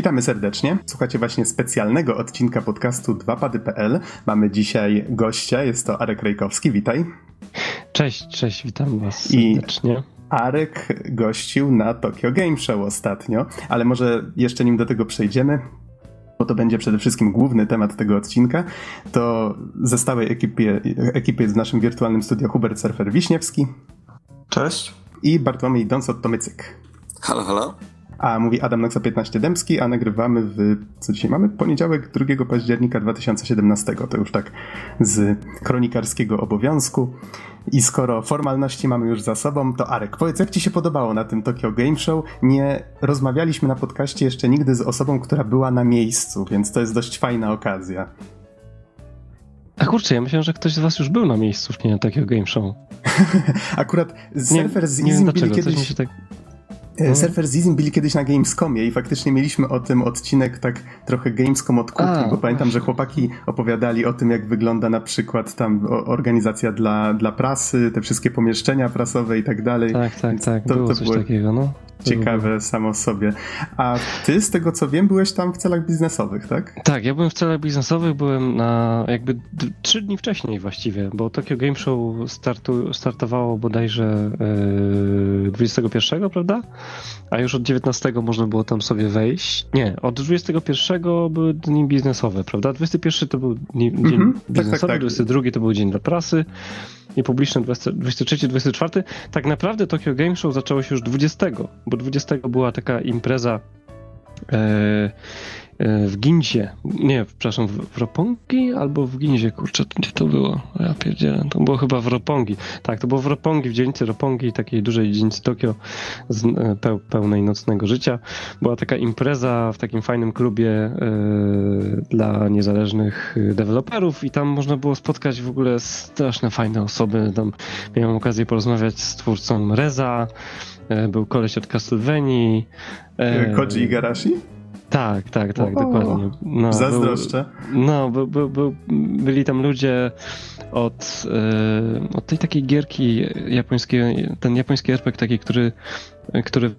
Witamy serdecznie. Słuchacie właśnie specjalnego odcinka podcastu 2pady.pl. Mamy dzisiaj gościa, jest to Arek Rejkowski. Witaj. Cześć, cześć, witam was serdecznie. I Arek gościł na Tokyo Game Show ostatnio, ale może jeszcze nim do tego przejdziemy, bo to będzie przede wszystkim główny temat tego odcinka, to ze stałej ekipy, ekipy jest w naszym wirtualnym studio Hubert Surfer Wiśniewski. Cześć. I Bartłomiej Donsot-Tomycyk. Halo, halo. A mówi Adam Noxa 15 Dębski, a nagrywamy w, co dzisiaj mamy? Poniedziałek 2 października 2017. To już tak z kronikarskiego obowiązku. I skoro formalności mamy już za sobą, to Arek, powiedz, jak ci się podobało na tym Tokyo Game Show? Nie rozmawialiśmy na podcaście jeszcze nigdy z osobą, która była na miejscu, więc to jest dość fajna okazja. A kurczę, ja myślałem, że ktoś z was już był na miejscu w nie Tokyo Game Show. Akurat Surfer z Izim byli kiedyś... Tak... E. Surfer z Izim byli kiedyś na Gamescomie i faktycznie mieliśmy o tym odcinek tak trochę Gamescom od kuchni, bo pamiętam, że chłopaki opowiadali o tym, jak wygląda na przykład tam organizacja dla, dla prasy, te wszystkie pomieszczenia prasowe i tak dalej. Tak, tak, tak, to, było to coś było takiego, no. Ciekawe samo sobie. A ty, z tego co wiem, byłeś tam w celach biznesowych, tak? Tak, ja byłem w celach biznesowych, byłem na jakby trzy dni wcześniej właściwie, bo Tokyo Game Show startu, startowało bodajże yy, e, 21, prawda? A już od 19 można było tam sobie wejść. Nie, od 21 były dni biznesowe, prawda? 21 to był dzień mhm, biznesowy, tak, tak, tak. 22 to był dzień dla prasy, i publiczne 23, 24. Tak naprawdę Tokyo Game Show zaczęło się już 20, bo 20 była taka impreza e, E, w Ginzie, nie, przepraszam, w Ropongi albo w Ginzie, kurczę, gdzie to było? Ja pierdzielę, to było chyba w Ropongi. Tak, to było w Ropongi, w dzielnicy Ropongi, takiej dużej dzielnicy Tokio z, e, pełnej nocnego życia. Była taka impreza w takim fajnym klubie dla niezależnych deweloperów i tam można było spotkać w ogóle straszne fajne osoby. Tam miałem okazję porozmawiać z twórcą Reza, był koleś od Castlevanii. Y, Koji Igarashi? Tak, tak, tak, o, dokładnie. No, Zazdroszczę. Był, no, był, był, był, byli tam ludzie od, yy, od tej takiej gierki japońskiej, ten japoński RPG taki, który, który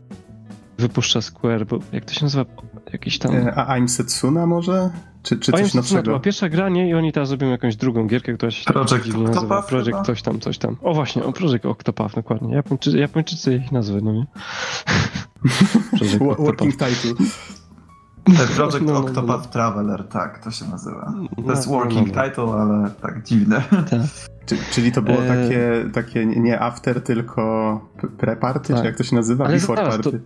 wypuszcza Square, bo jak to się nazywa? Jakiś tam... E, a I'm Setsuna może? Czy, czy coś nowszego? To była pierwsza gra, nie? I oni teraz zrobią jakąś drugą gierkę, która się Project tak nazywa. Project coś tam, coś tam. O właśnie, o Project Octopath, dokładnie. Japończycy, Japończycy ich nazwy, no nie? Working title. Project no, no, Octopath no, no. Traveler, tak, to się nazywa. To jest no, working title, ale tak dziwne. Tak. czyli to było e... takie, takie nie after, tylko pre-party, tak. czy jak to się nazywa? Ale Before zaraz, party. To,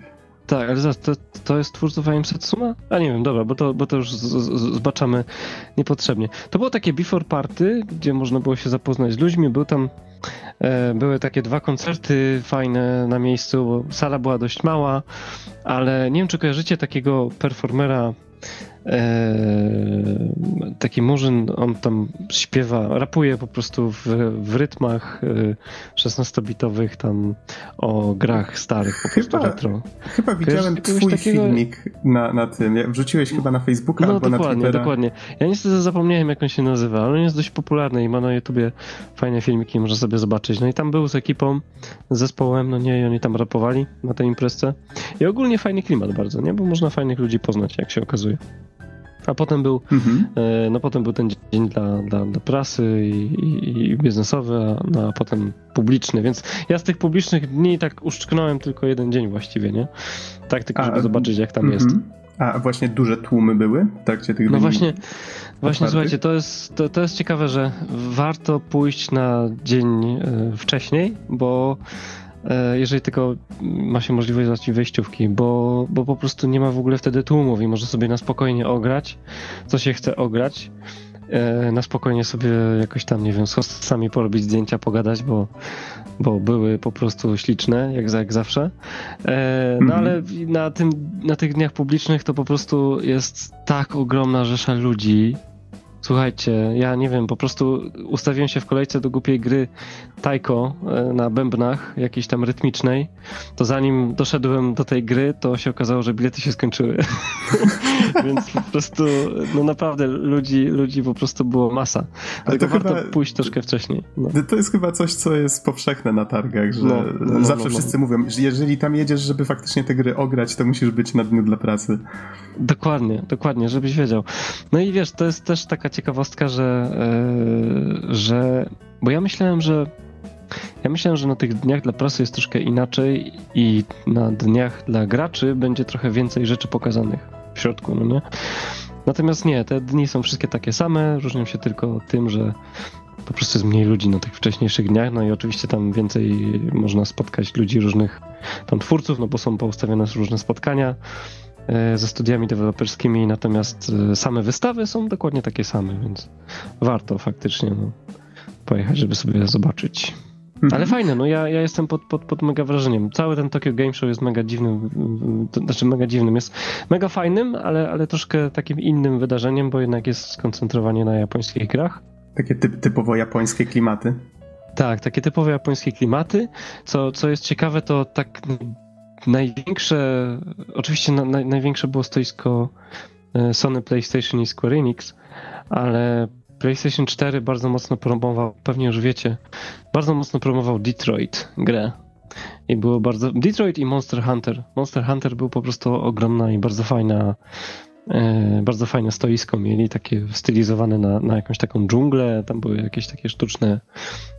tak, ale to, to jest twórców AM Setsuma? A nie wiem, dobra, bo to, bo to już z, z, zbaczamy niepotrzebnie. To było takie Before Party, gdzie można było się zapoznać z ludźmi, był tam E, były takie dwa koncerty fajne na miejscu, bo sala była dość mała, ale nie wiem, czy kojarzycie takiego performera taki murzyn, on tam śpiewa, rapuje po prostu w, w rytmach e, 16-bitowych tam o grach starych, po prostu chyba, retro. Chyba widziałem twój takiego... filmik na, na tym, wrzuciłeś chyba na Facebooka no, albo na Twittera. dokładnie. Ja niestety zapomniałem jak on się nazywa, ale on jest dość popularny i ma na YouTubie fajne filmiki, można sobie zobaczyć. No i tam był z ekipą, z zespołem, no nie, i oni tam rapowali na tej imprezce. I ogólnie fajny klimat bardzo, nie? Bo można fajnych ludzi poznać, jak się okazuje. A potem był, mhm. E, no potem był ten dzień dla, dla, dla prasy i, i, i biznesowy, a, no, a potem publiczny, więc ja z tych publicznych dni tak uszczknąłem tylko jeden dzień właściwie, nie? Tak tylko, żeby a, zobaczyć jak tam jest. Mhm. A właśnie duże tłumy były w trakcie tych No właśnie, właśnie słuchajcie, to jest, to, to jest ciekawe, że warto pójść na dzień e, wcześniej, bo jeżeli tylko ma się możliwość zobaczyć wejściówki, bo, bo po prostu nie ma w ogóle wtedy tłumów i może sobie na spokojnie ograć, co się chce ograć. E, na spokojnie sobie jakoś tam, nie wiem, z hostami porobić zdjęcia, pogadać, bo, bo były po prostu śliczne, jak, jak zawsze. E, no mhm. ale na, tym, na tych dniach publicznych to po prostu jest tak ogromna rzesza ludzi, Słuchajcie, ja nie wiem, po prostu ustawiłem się w kolejce do głupiej gry Taiko e, na bębnach, jakiejś tam rytmicznej. To zanim doszedłem do tej gry, to się okazało, że bilety się skończyły. Więc po prostu, no naprawdę, ludzi, ludzi po prostu było masa. Ale to warto chyba, pójść troszkę wcześniej. No. To jest chyba coś, co jest powszechne na targach, że no, no, no zawsze no, wszyscy mówią, że jeżeli tam jedziesz, żeby faktycznie te gry ograć, to musisz być na dniu dla pracy. Dokładnie, dokładnie, żebyś wiedział. No i wiesz, to jest też taka ciekawostka, że, yy, że bo ja myślałem, że ja myślałem, że na tych dniach dla prasy jest troszkę inaczej i na dniach dla graczy będzie trochę więcej rzeczy pokazanych w środku, no nie? Natomiast nie, te dni są wszystkie takie same, różnią się tylko tym, że po prostu jest mniej ludzi na tych wcześniejszych dniach, no i oczywiście tam więcej można spotkać ludzi różnych tam twórców, no bo są poustawione różne spotkania e, ze studiami deweloperskimi, natomiast e, same wystawy są dokładnie takie same, więc warto faktycznie no, pojechać, żeby sobie zobaczyć. Ale fajne, no ja, ja jestem pod, pod, pod mega wrażeniem. Cały ten Tokyo Game Show jest mega dziwnym, to znaczy mega dziwnym, jest mega fajnym, ale, ale troszkę takim innym wydarzeniem, bo jednak jest skoncentrowanie na japońskich grach. Takie typ, typowo japońskie klimaty. Tak, takie typowo japońskie klimaty. Co, co jest ciekawe, to tak największe, oczywiście na, na, największe było stoisko e, Sony PlayStation i Square Enix, ale PlayStation 4 bardzo mocno promował, pewnie już wiecie, bardzo mocno promował Detroit grę. I było bardzo. Detroit i Monster Hunter. Monster Hunter był po prostu ogromna i bardzo fajna bardzo fajne stoisko mieli, takie stylizowane na, na jakąś taką dżunglę, tam były jakieś takie sztuczne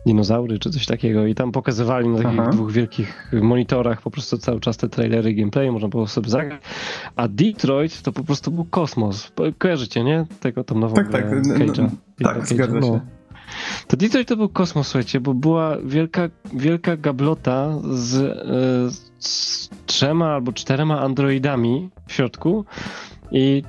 dinozaury czy coś takiego i tam pokazywali na takich Aha. dwóch wielkich monitorach po prostu cały czas te trailery gameplay, można było sobie zagrać, a Detroit to po prostu był kosmos. Kojarzycie, nie? Tego tą nową tak, tak, Cage'a. No, tak, zgadza się. No. To Detroit to był kosmos, słuchajcie, bo była wielka, wielka gablota z, e, z trzema albo czterema androidami w środku i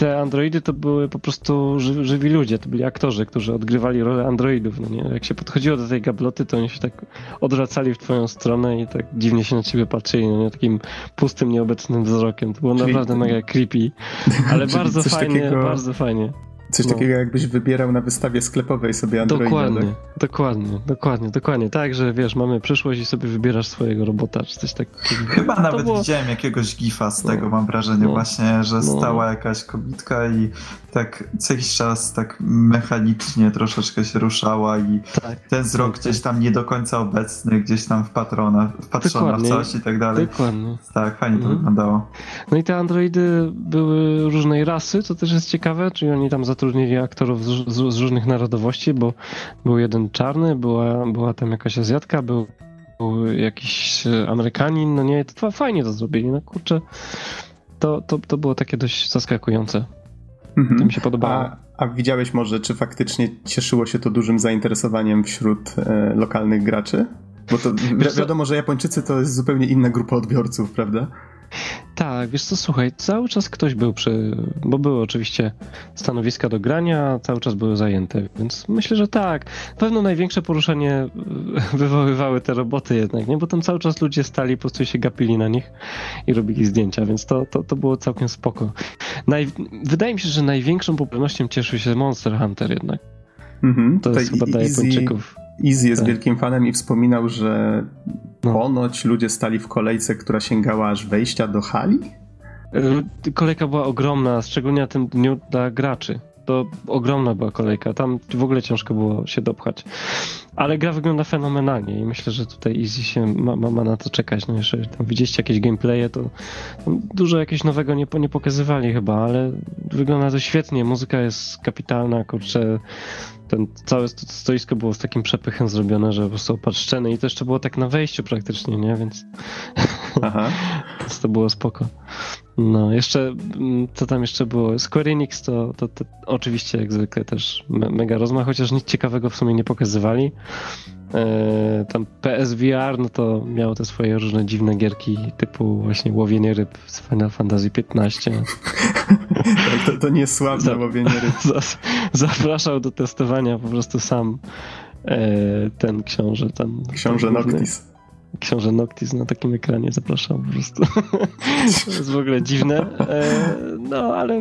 te androidy to były po prostu ży, żywi ludzie, to byli aktorzy, którzy odgrywali rolę androidów. No nie? Jak się podchodziło do tej gabloty, to oni się tak odwracali w twoją stronę i tak dziwnie się na ciebie patrzyli, no nie? takim pustym, nieobecnym wzrokiem. To było Czyli... naprawdę mega creepy, ale bardzo fajnie, takiego... bardzo fajnie. Coś no. takiego jakbyś wybierał na wystawie sklepowej sobie Androida. Dokładnie, tak? dokładnie, dokładnie, dokładnie. Tak, że wiesz, mamy przyszłość i sobie wybierasz swojego robota, czy coś takiego. Chyba to nawet było... widziałem jakiegoś gifa z tego, no. mam wrażenie no. właśnie, że no. stała jakaś kobitka i tak co jakiś czas tak mechanicznie troszeczkę się ruszała i tak, ten wzrok tak, gdzieś tam nie do końca obecny, gdzieś tam wpatrona, wpatrzona Dokładnie. w coś i tak dalej. Dokładnie. Tak, fajnie to mhm. wyglądało. No i te androidy były różnej rasy, co też jest ciekawe, czyli oni tam zatrudnili aktorów z, z, z różnych narodowości, bo był jeden czarny, była, była tam jakaś Azjatka, był, był jakiś Amerykanin, no nie, to fajnie to zrobili, no kurczę, to, to, to było takie dość zaskakujące. Mhm. To mi się podobało. A, a, widziałeś może, czy faktycznie cieszyło się to dużym zainteresowaniem wśród e, lokalnych graczy? Bo to wi wiadomo, że Japończycy to jest zupełnie inna grupa odbiorców, prawda? Tak, wiesz co, słuchaj, cały czas ktoś był przy, bo były oczywiście stanowiska do grania, cały czas były zajęte, więc myślę, że tak. Pewno największe poruszenie wywoływały te roboty jednak, nie? Bo tam cały czas ludzie stali, po prostu się gapili na nich i robili zdjęcia, więc to, to, to było całkiem spoko. Naj... Wydaje mi się, że największą popularnością cieszył się Monster Hunter jednak. Mhm, to jest chyba dla Japończyków. Easy jest tak. wielkim fanem i wspominał, że no. ponoć ludzie stali w kolejce, która sięgała aż wejścia do hali? E, kolejka była ogromna, szczególnie na tym dniu dla graczy. To ogromna była kolejka, tam w ogóle ciężko było się dopchać. Ale gra wygląda fenomenalnie i myślę, że tutaj Easy się ma, ma, ma na to czekać. No jeżeli tam widzieliście jakieś gameplaye, to dużo jakiegoś nowego nie, nie pokazywali chyba, ale wygląda to świetnie. Muzyka jest kapitalna, kurczę ten całe stoisko było z takim przepychem zrobione, że po prostu opatrzczene i to jeszcze było tak na wejściu praktycznie, nie? Więc Aha. to było spoko. No, jeszcze, mm, co tam jeszcze było? Square Enix to, to, to oczywiście jak zwykle też me, mega rozmach, chociaż nic ciekawego w sumie nie pokazywali. E, tam PSVR, no to miało te swoje różne dziwne gierki typu właśnie łowienie ryb z Final Fantasy XV. to, to nie sławne łowienie ryb. Zapraszał do testowania po prostu sam e, ten książę tam. Książę Noctis. Książę Noctis na takim ekranie, zapraszam po prostu. to jest w ogóle dziwne, e, no ale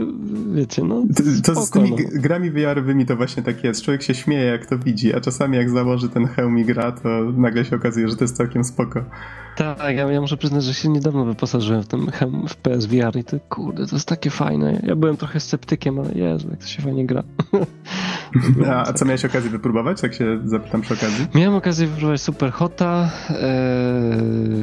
wiecie, no To, to z tymi no. grami VR-owymi to właśnie tak jest. Człowiek się śmieje jak to widzi, a czasami jak założy ten hełm i gra, to nagle się okazuje, że to jest całkiem spoko. Tak, ja, ja muszę przyznać, że się niedawno wyposażyłem w ten hełm w PSVR i to kurde, to jest takie fajne. Ja byłem trochę sceptykiem, ale Jezu, jak to się fajnie gra. a, a co miałeś okazję wypróbować, jak się zapytam przy okazji? Miałem okazję wypróbować Super Hota.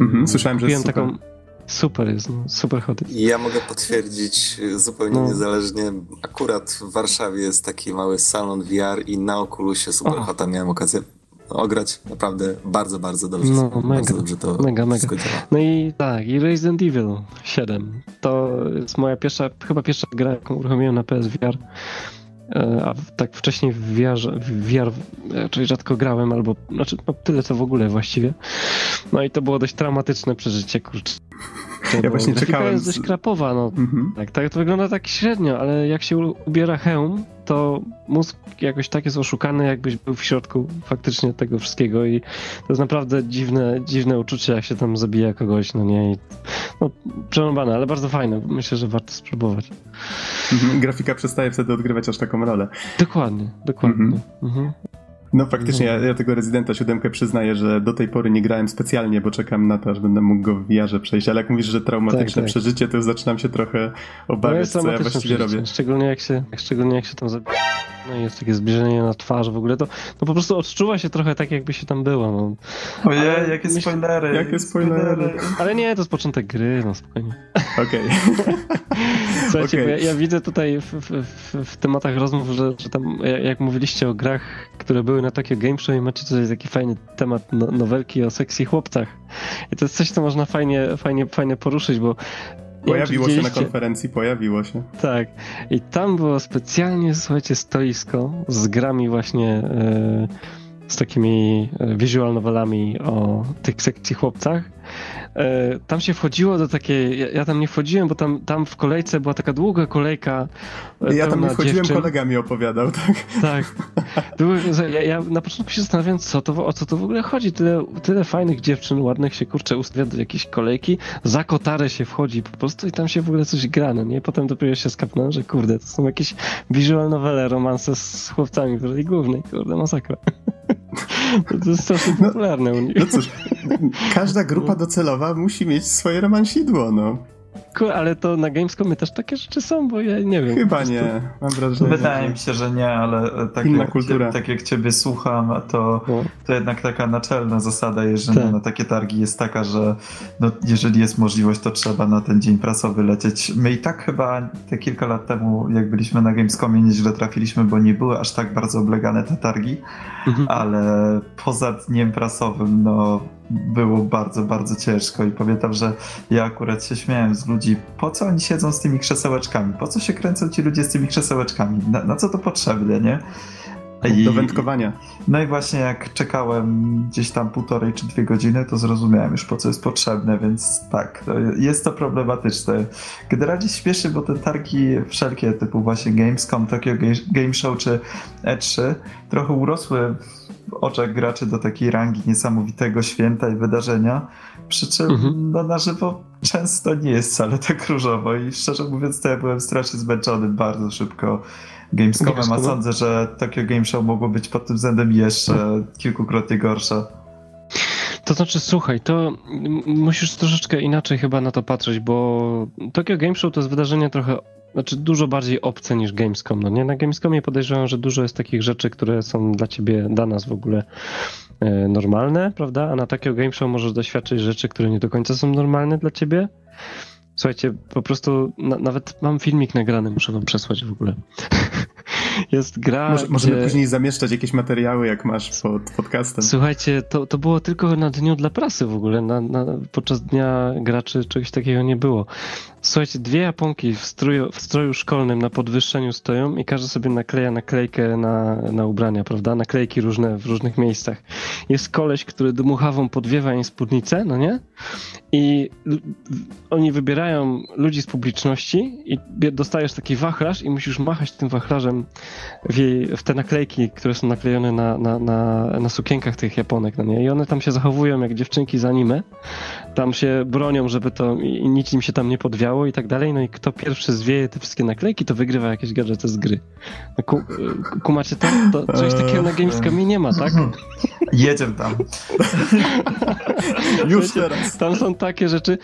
Mhm, słyszałem, że jest super. taką Super jest, no, super hot Ja mogę potwierdzić zupełnie no. niezależnie. Akurat w Warszawie jest taki mały salon VR i na Oculusie Super Hota miałem okazję ograć. Naprawdę bardzo, bardzo dobrze. No, mega, bardzo dobrze to mega, mega. No i tak, i Resident Evil 7. To jest moja pierwsza, chyba pierwsza gra, jaką uruchomiłem na PSVR. E, a tak wcześniej w VR, w VR czyli rzadko grałem, albo znaczy no, tyle co w ogóle właściwie. No i to było dość traumatyczne przeżycie, kurczę. Ja właśnie czekałem. jest dość krapowa, no. Mhm. Tak, tak, to wygląda tak średnio, ale jak się ubiera hełm, to mózg jakoś tak jest oszukany, jakbyś był w środku faktycznie tego wszystkiego i to jest naprawdę dziwne, dziwne uczucie, jak się tam zabija kogoś, no nie, i, no przerąbane, ale bardzo fajne, myślę, że warto spróbować. Mhm. Grafika przestaje wtedy odgrywać aż taką rolę. Dokładnie, dokładnie. Mhm. mhm. No faktycznie, ja, ja, tego Rezydenta 7 przyznaję, że do tej pory nie grałem specjalnie, bo czekam na to, aż będę mógł go w VR przejść, ale jak mówisz, że traumatyczne tak, tak. przeżycie, to już zaczynam się trochę obawiać, no co ja właściwie robię. Szczególnie jak się, szczególnie jak się tam zabija. No i jest takie zbliżenie na twarz w ogóle, to, to po prostu odczuwa się trochę tak, jakby się tam było. No. Ojej, jakie myśl... spoilery. Jakie spoilery. Ale nie, to jest początek gry, no spokojnie. Okej. Okay. Słuchajcie, okay. Ja, ja, widzę tutaj w, w, w, w, tematach rozmów, że, że tam, jak mówiliście o grach, które były na takie game show i macie tutaj taki fajny temat no, nowelki o seksji chłopcach. I to jest coś, co można fajnie, fajnie, fajnie poruszyć, bo Pojawiło się na konferencji, pojawiło się. Tak. I tam było specjalnie, słuchajcie, stoisko z grami właśnie e, z takimi e, visual novelami o tych sekcji chłopcach. E, tam się wchodziło do takiej. Ja, ja, tam nie wchodziłem, bo tam, tam w kolejce była taka długa kolejka. E, ja tam nie wchodziłem, dziewczyn. kolega mi opowiadał, tak? Tak. ja, ja, na początku się zastanawiałem, co to, o co to w ogóle chodzi. Tyle, tyle fajnych dziewczyn, ładnych się kurczę ustawia do jakiejś kolejki, za kotarę się wchodzi po prostu i tam się w ogóle coś gra, no nie? Potem dopiero się skapnąłem, że kurde, to są jakieś visual novele, romanse z chłopcami w roli głównej, kurde, masakra. To jest strasznie no, popularne u nich. No cóż, każda grupa docelowa musi mieć swoje romansidło, no. Ale to na Gamescomie też takie rzeczy są, bo ja nie wiem. Chyba nie, mam wrażenie. Wydaje mi się, że nie, ale e, tak, Inna jak, kultura. tak jak ciebie słucham, to, no. to jednak taka naczelna zasada jeżdżenia tak. na takie targi jest taka, że no, jeżeli jest możliwość, to trzeba na ten dzień prasowy lecieć. My i tak chyba te kilka lat temu, jak byliśmy na Gamescomie, nieźle trafiliśmy, bo nie były aż tak bardzo oblegane te targi, mhm. ale poza dniem prasowym, no było bardzo, bardzo ciężko i pamiętam, że ja akurat się śmiałem z ludzi, po co oni siedzą z tymi krzesełeczkami, po co się kręcą ci ludzie z tymi krzesełeczkami, na, na co to potrzebne, nie? I, do wędkowania. No i właśnie jak czekałem gdzieś tam półtorej czy dwie godziny, to zrozumiałem już po co jest potrzebne, więc tak, to jest to problematyczne. Generalnie śpieszy, bo te targi wszelkie typu właśnie Gamescom, Tokyo Game Show czy E3 trochę urosły w oczach graczy do takiej rangi niesamowitego święta i wydarzenia, przy czym mhm. no, na żywo często nie jest wcale tak różowo i szczerze mówiąc to ja byłem strasznie zmęczony bardzo szybko Gamescomem, a sądzę, że Tokyo Game Show mogło być pod tym względem jeszcze kilkukrotnie gorsze. To znaczy, słuchaj, to musisz troszeczkę inaczej chyba na to patrzeć, bo Tokyo Game Show to jest wydarzenie trochę, znaczy dużo bardziej obce niż Gamescom. No nie? Na Gamescomie podejrzewam, że dużo jest takich rzeczy, które są dla ciebie, dla nas w ogóle e, normalne, prawda? A na Tokyo Game Show możesz doświadczyć rzeczy, które nie do końca są normalne dla ciebie. Słuchajcie, po prostu na, nawet mam filmik nagrany, muszę wam przesłać w ogóle. Jest gra. Może, możemy gdzie... później zamieszczać jakieś materiały, jak masz pod podcastem. Słuchajcie, to, to było tylko na dniu dla prasy w ogóle. Na, na, podczas dnia graczy czegoś takiego nie było. Słuchajcie, dwie Japonki w stroju, w stroju szkolnym na podwyższeniu stoją i każdy sobie nakleja naklejkę na, na ubrania, prawda? Naklejki różne w różnych miejscach. Jest koleś, który dmuchawą podwiewa im spódnicę, no nie? I oni wybierają ludzi z publiczności i dostajesz taki wachlarz i musisz machać tym wachlarzem w, jej, w te naklejki, które są naklejone na, na, na, na sukienkach tych Japonek, no nie? I one tam się zachowują jak dziewczynki z anime. Tam się bronią, żeby to i nic im się tam nie podwiało i tak dalej. No i kto pierwszy zwieje te wszystkie naklejki, to wygrywa jakieś gadżety z gry. No, ku, kumacie to? to czegoś takiego na Gamescomie nie ma, tak? Jedziemy tam. Już teraz. Tam są takie rzeczy.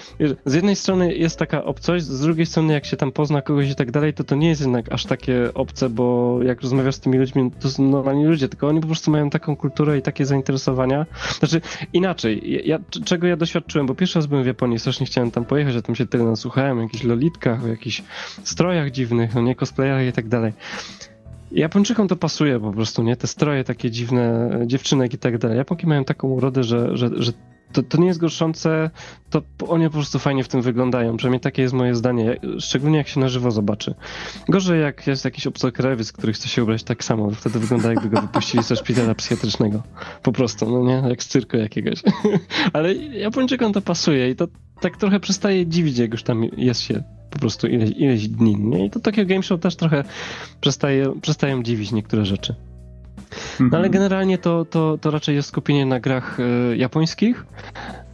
Z jednej strony jest taka obcość, z drugiej strony jak się tam pozna kogoś i tak dalej, to to nie jest jednak aż takie obce, bo jak rozmawiasz z tymi ludźmi, to są normalni ludzie, tylko oni po prostu mają taką kulturę i takie zainteresowania. Znaczy inaczej, ja, czego ja doświadczyłem, bo pierwszy raz byłem w Japonii, strasznie chciałem tam pojechać, a tam się tyle nasłuchałem, o jakichś lolitkach, o jakichś strojach dziwnych, no nie, cosplayach i tak dalej. Japończykom to pasuje po prostu, nie? Te stroje takie dziwne, dziewczynek i tak dalej. Japonki mają taką urodę, że, że, że to, to nie jest gorszące, to oni po prostu fajnie w tym wyglądają. Przynajmniej takie jest moje zdanie, szczególnie jak się na żywo zobaczy. Gorzej jak jest jakiś obcokrajowiec, który chce się ubrać tak samo, wtedy wygląda jakby go wypuścili ze szpitala psychiatrycznego. Po prostu, no nie? Jak z cyrku jakiegoś. Ale Japończykom to pasuje i to tak trochę przestaje dziwić, jak już tam jest się po prostu ileś, ileś dni. Nie? I to takie game show też trochę przestaje, przestają dziwić niektóre rzeczy. No ale mhm. generalnie to, to, to raczej jest skupienie na grach e, japońskich.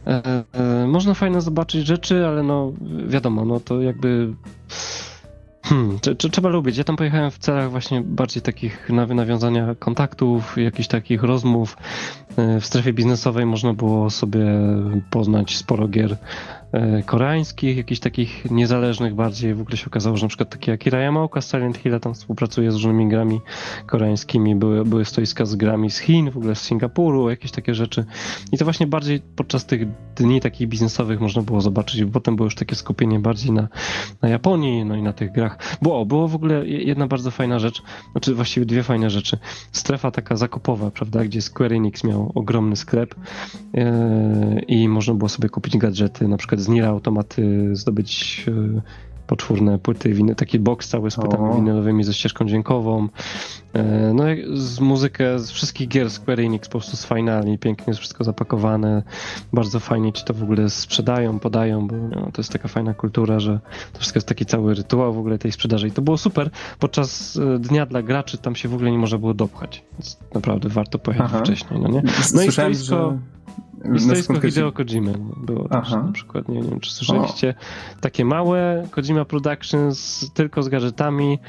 E, e, można fajnie zobaczyć rzeczy, ale no wiadomo, no to jakby Hmm, trzeba lubić. Ja tam pojechałem w celach właśnie bardziej takich nawiązania kontaktów, jakichś takich rozmów. W strefie biznesowej można było sobie poznać sporo gier koreańskich, jakichś takich niezależnych bardziej. W ogóle się okazało, że na przykład takie Akira Yamaoka z Silent Hill tam współpracuje z różnymi grami koreańskimi. Były, były stoiska z grami z Chin, w ogóle z Singapuru, jakieś takie rzeczy. I to właśnie bardziej podczas tych dni takich biznesowych można było zobaczyć. Potem było już takie skupienie bardziej na, na Japonii, no i na tych grach. Było, było w ogóle jedna bardzo fajna rzecz, znaczy właściwie dwie fajne rzeczy. Strefa taka zakupowa, prawda, gdzie Square Enix miał ogromny sklep yy, i można było sobie kupić gadżety, na przykład z Nier automaty zdobyć e, poczwórne płyty, winy, taki box cały z płytami winylowymi ze ścieżką dźwiękową. E, no z muzykę z wszystkich gier Square Enix po prostu sfajnali, pięknie jest wszystko zapakowane, bardzo fajnie ci to w ogóle sprzedają, podają, bo no, to jest taka fajna kultura, że to wszystko jest taki cały rytuał w ogóle tej sprzedaży i to było super. Podczas e, dnia dla graczy tam się w ogóle nie można było dopchać, więc naprawdę warto pojechać Aha. wcześniej, no nie? No i stoisko... Że i stoisko Hideo Kojimy było też na przykład, nie, wiem czy słyszeliście, o. takie małe Kojima Productions tylko z gadżetami,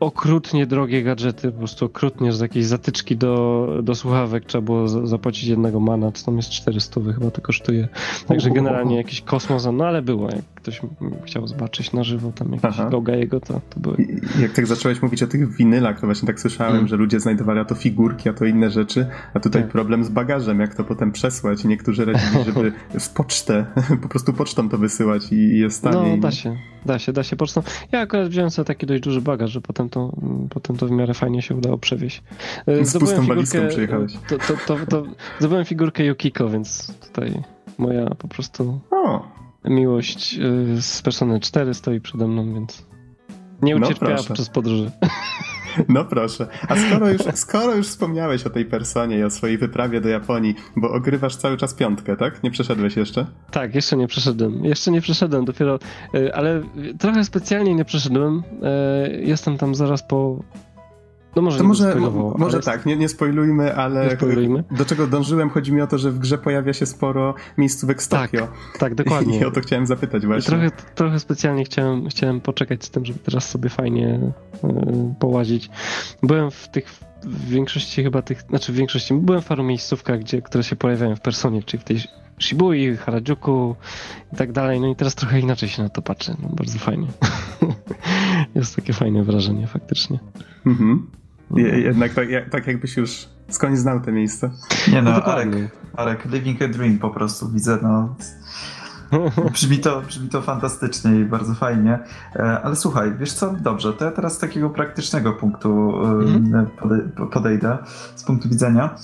okrutnie drogie gadżety, po prostu okrutnie, z jakiejś zatyczki do, do słuchawek trzeba było zapłacić jednego mana, co tam jest 400 chyba to kosztuje. Także generalnie jakiś kosmos, no ale było, ktoś chciał zobaczyć na żywo tam jakiś goga jego, to, to były. I, jak tak zacząłeś mówić o tych winylach, to właśnie tak słyszałem, mm. że ludzie znajdowali a to figurki, a to inne rzeczy, a tutaj tak. problem z bagażem, jak to potem przesłać. Niektórzy radzili, żeby w pocztę, po prostu pocztą to wysyłać i jest taniej. No, da się, da się, da się pocztą. Ja akurat wziąłem sobie taki dość duży bagaż, że potem to, potem to w miarę fajnie się udało przewieźć. E, Z pustą walizką przyjechałeś. To, to, to, to, zdobyłem figurkę Yukiko, więc tutaj moja po prostu o. miłość e, z Persony 4 stoi przede mną, więc nie no ucierpiała no podczas podróży. No proszę. A skoro już, skoro już wspomniałeś o tej personie i o swojej wyprawie do Japonii, bo ogrywasz cały czas piątkę, tak? Nie przeszedłeś jeszcze? Tak, jeszcze nie przeszedłem. Jeszcze nie przeszedłem, dopiero, e, ale trochę specjalnie nie przeszedłem. E, jestem tam zaraz po no może to może, może tak, nie, nie spoilujmy, ale nie spoilujmy. do czego dążyłem, chodzi mi o to, że w grze pojawia się sporo miejscówek z tak, Tokio. Tak, dokładnie. I o to chciałem zapytać właśnie. trochę, trochę specjalnie chciałem, chciałem poczekać z tym, żeby teraz sobie fajnie yy, połazić. Byłem w tych w większości chyba tych, znaczy w większości, byłem w paru miejscówkach, gdzie, które się pojawiają w personie, czyli w tej Shibui, Harajuku i tak dalej. No i teraz trochę inaczej się na to patrzę. No, bardzo fajnie. Jest takie fajne wrażenie faktycznie. Mhm. Jednak tak, tak jakbyś już skądś znał te miejsce. Nie no, no Arek, Arek, living a dream po prostu widzę, no. Brzmi to, brzmi to fantastycznie i bardzo fajnie. E, ale słuchaj, wiesz co, dobrze, to ja teraz z takiego praktycznego punktu mm. podejdę, z punktu widzenia.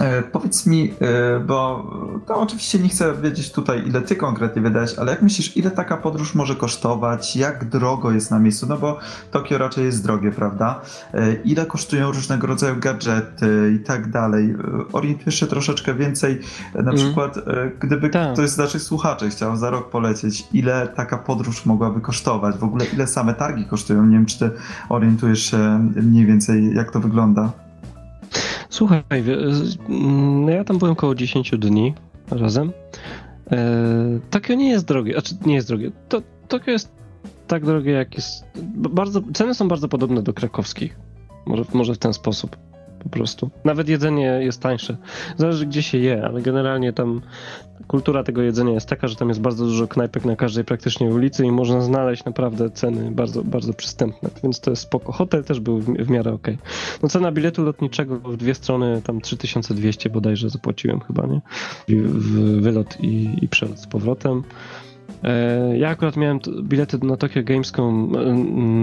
E, powiedz mi, e, bo to oczywiście nie chcę wiedzieć tutaj, ile ty konkretnie wydałeś, ale jak myślisz, ile taka podróż może kosztować? Jak drogo jest na miejscu? No bo Tokio raczej jest drogie, prawda? E, ile kosztują różnego rodzaju gadżety i tak dalej? Orientujesz się troszeczkę więcej, na mm. przykład, gdyby tak. ktoś z naszych słuchaczy chciał za rok polecieć, ile taka podróż mogłaby kosztować? W ogóle ile same targi kosztują? Nie wiem, czy ty orientujesz się mniej więcej, jak to wygląda? Słuchaj, no ja tam byłem około 10 dni razem. E, Tokio nie jest drogie, znaczy nie jest drogie. To, Tokio jest tak drogie, jak jest. Bardzo, ceny są bardzo podobne do krakowskich. Może, może w ten sposób po prostu. Nawet jedzenie jest tańsze. Zależy gdzie się je, ale generalnie tam kultura tego jedzenia jest taka, że tam jest bardzo dużo knajpek na każdej praktycznie ulicy i można znaleźć naprawdę ceny bardzo, bardzo przystępne, więc to jest spoko. Hotel też był w, w miarę ok. No cena biletu lotniczego w dwie strony tam 3200 bodajże zapłaciłem chyba, nie? W wylot i, i przelot z powrotem. E, ja akurat miałem bilety na Tokyo Gamescom,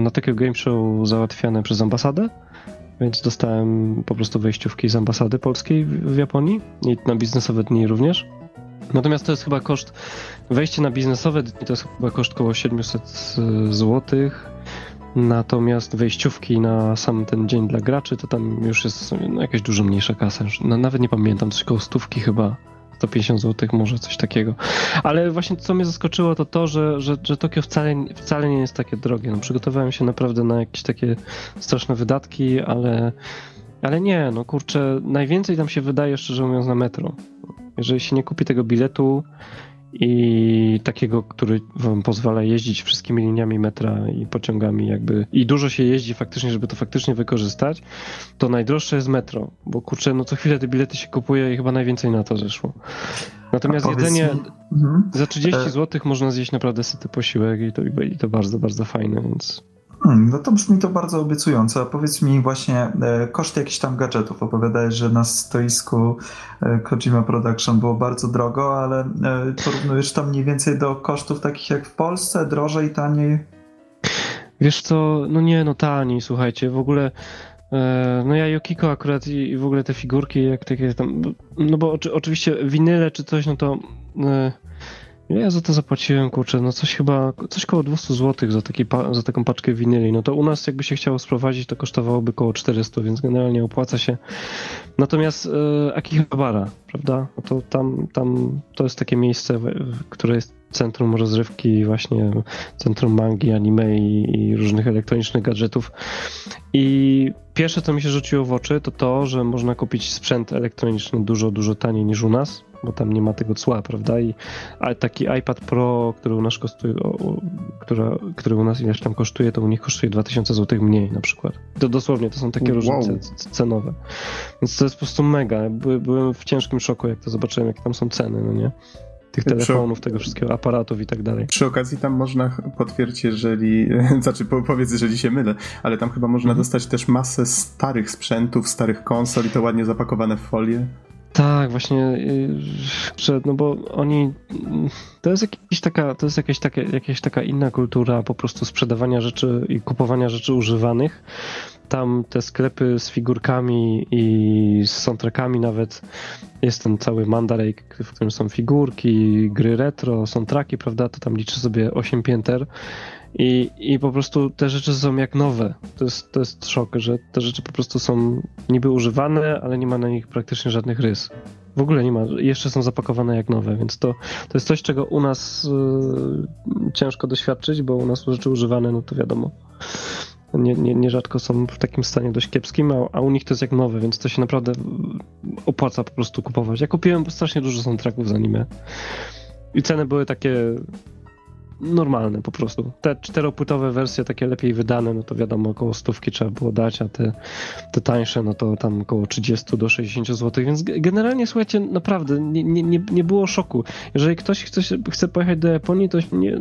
na Tokyo Game Show załatwiane przez ambasadę więc dostałem po prostu wejściówki z ambasady polskiej w, Japonii i na biznesowe dni również. Natomiast to jest chyba koszt, wejście na biznesowe dni to jest chyba koszt około 700 zł. Natomiast wejściówki na sam ten dzień dla graczy to tam już jest no, jakaś dużo mniejsza kasa. Nawet nie pamiętam, coś koło stówki chyba 150 zł, może coś takiego. Ale właśnie co mnie zaskoczyło, to to, że, że, że Tokio wcale, wcale nie jest takie drogie. No, przygotowałem się naprawdę na jakieś takie straszne wydatki, ale, ale nie, no kurczę, najwięcej tam się wydaje, szczerze mówiąc, na metro. Jeżeli się nie kupi tego biletu i takiego, który wam pozwala jeździć wszystkimi liniami metra i pociągami jakby i dużo się jeździ faktycznie, żeby to faktycznie wykorzystać, to najdroższe jest metro, bo kurczę, no co chwilę te bilety się kupuje i chyba najwięcej na to zeszło. Natomiast jedzenie mi... mhm. za 30 e- zł można zjeść naprawdę syty posiłek i to, i to bardzo, bardzo fajne, więc Hmm, no to brzmi to bardzo obiecująco. Powiedz mi właśnie e, koszty jakichś tam gadżetów. Opowiadałeś, że na stoisku e, Kojima Production było bardzo drogo, ale e, porównujesz tam mniej więcej do kosztów takich jak w Polsce, drożej, taniej? Wiesz co, no nie, no taniej, słuchajcie, w ogóle e, no ja Yokiko akurat i, w ogóle te figurki, jak takie tam, no bo oczywiście winyle czy coś, no to e, ja za to zapłaciłem, kurczę, no coś chyba, coś koło 200 zł za, taki, za taką paczkę winyli. No to u nas jakby się chciało sprowadzić, to kosztowałoby koło 400, więc generalnie opłaca się. Natomiast e, Akihabara, prawda? No to tam, tam to jest takie miejsce, które jest centrum rozrywki, właśnie centrum mangi, anime i, i, różnych elektronicznych gadżetów. I pierwsze, co mi się rzuciło w oczy, to to, że można kupić sprzęt elektroniczny dużo, dużo taniej niż u nas bo tam nie ma tego cła, prawda? I taki iPad Pro, który u nas kosztuje, która, który u nas ileś tam kosztuje, to u nich kosztuje 2000 zł mniej na przykład. To dosłownie, to są takie różnice wow. cenowe. Więc to jest po prostu mega. By, byłem w ciężkim szoku, jak to zobaczyłem, jakie tam są ceny, no nie? tych telefonów, tego wszystkiego, aparatów i tak dalej. Przy okazji tam można potwierdzić, jeżeli, znaczy powiedz, jeżeli się mylę, ale tam chyba można mhm. dostać też masę starych sprzętów, starych konsol i to ładnie zapakowane w folię. Tak, właśnie, y, że, no bo oni, to jest, jakiś taka, to jest jakaś taka, jakaś taka inna kultura po prostu sprzedawania rzeczy i kupowania rzeczy używanych. Tam te sklepy z figurkami i z soundtrackami nawet, jest ten cały Mandarake, w którym są figurki, gry retro, soundtracki, prawda, to tam liczy sobie 8 pięter i, I po prostu te rzeczy są jak nowe. To jest, to jest szok, że te rzeczy po prostu są niby używane, ale nie ma na nich praktycznie żadnych rys. W ogóle nie ma, jeszcze są zapakowane jak nowe, więc to, to jest coś, czego u nas y, ciężko doświadczyć, bo u nas rzeczy używane, no to wiadomo, nie, nie, nierzadko są w takim stanie dość kiepskim, a, a, u nich to jest jak nowe, więc to się naprawdę opłaca po prostu kupować. Ja kupiłem strasznie dużo soundtracków z anime i ceny były takie normalne po prostu. Te czteropłytowe wersje, takie lepiej wydane, no to wiadomo, około stówki trzeba było dać, a te, te tańsze, no to tam około 30 do 60 zł, więc generalnie, słuchajcie, naprawdę nie, nie, nie było szoku. Jeżeli ktoś chce, chce pojechać do Japonii, to nie,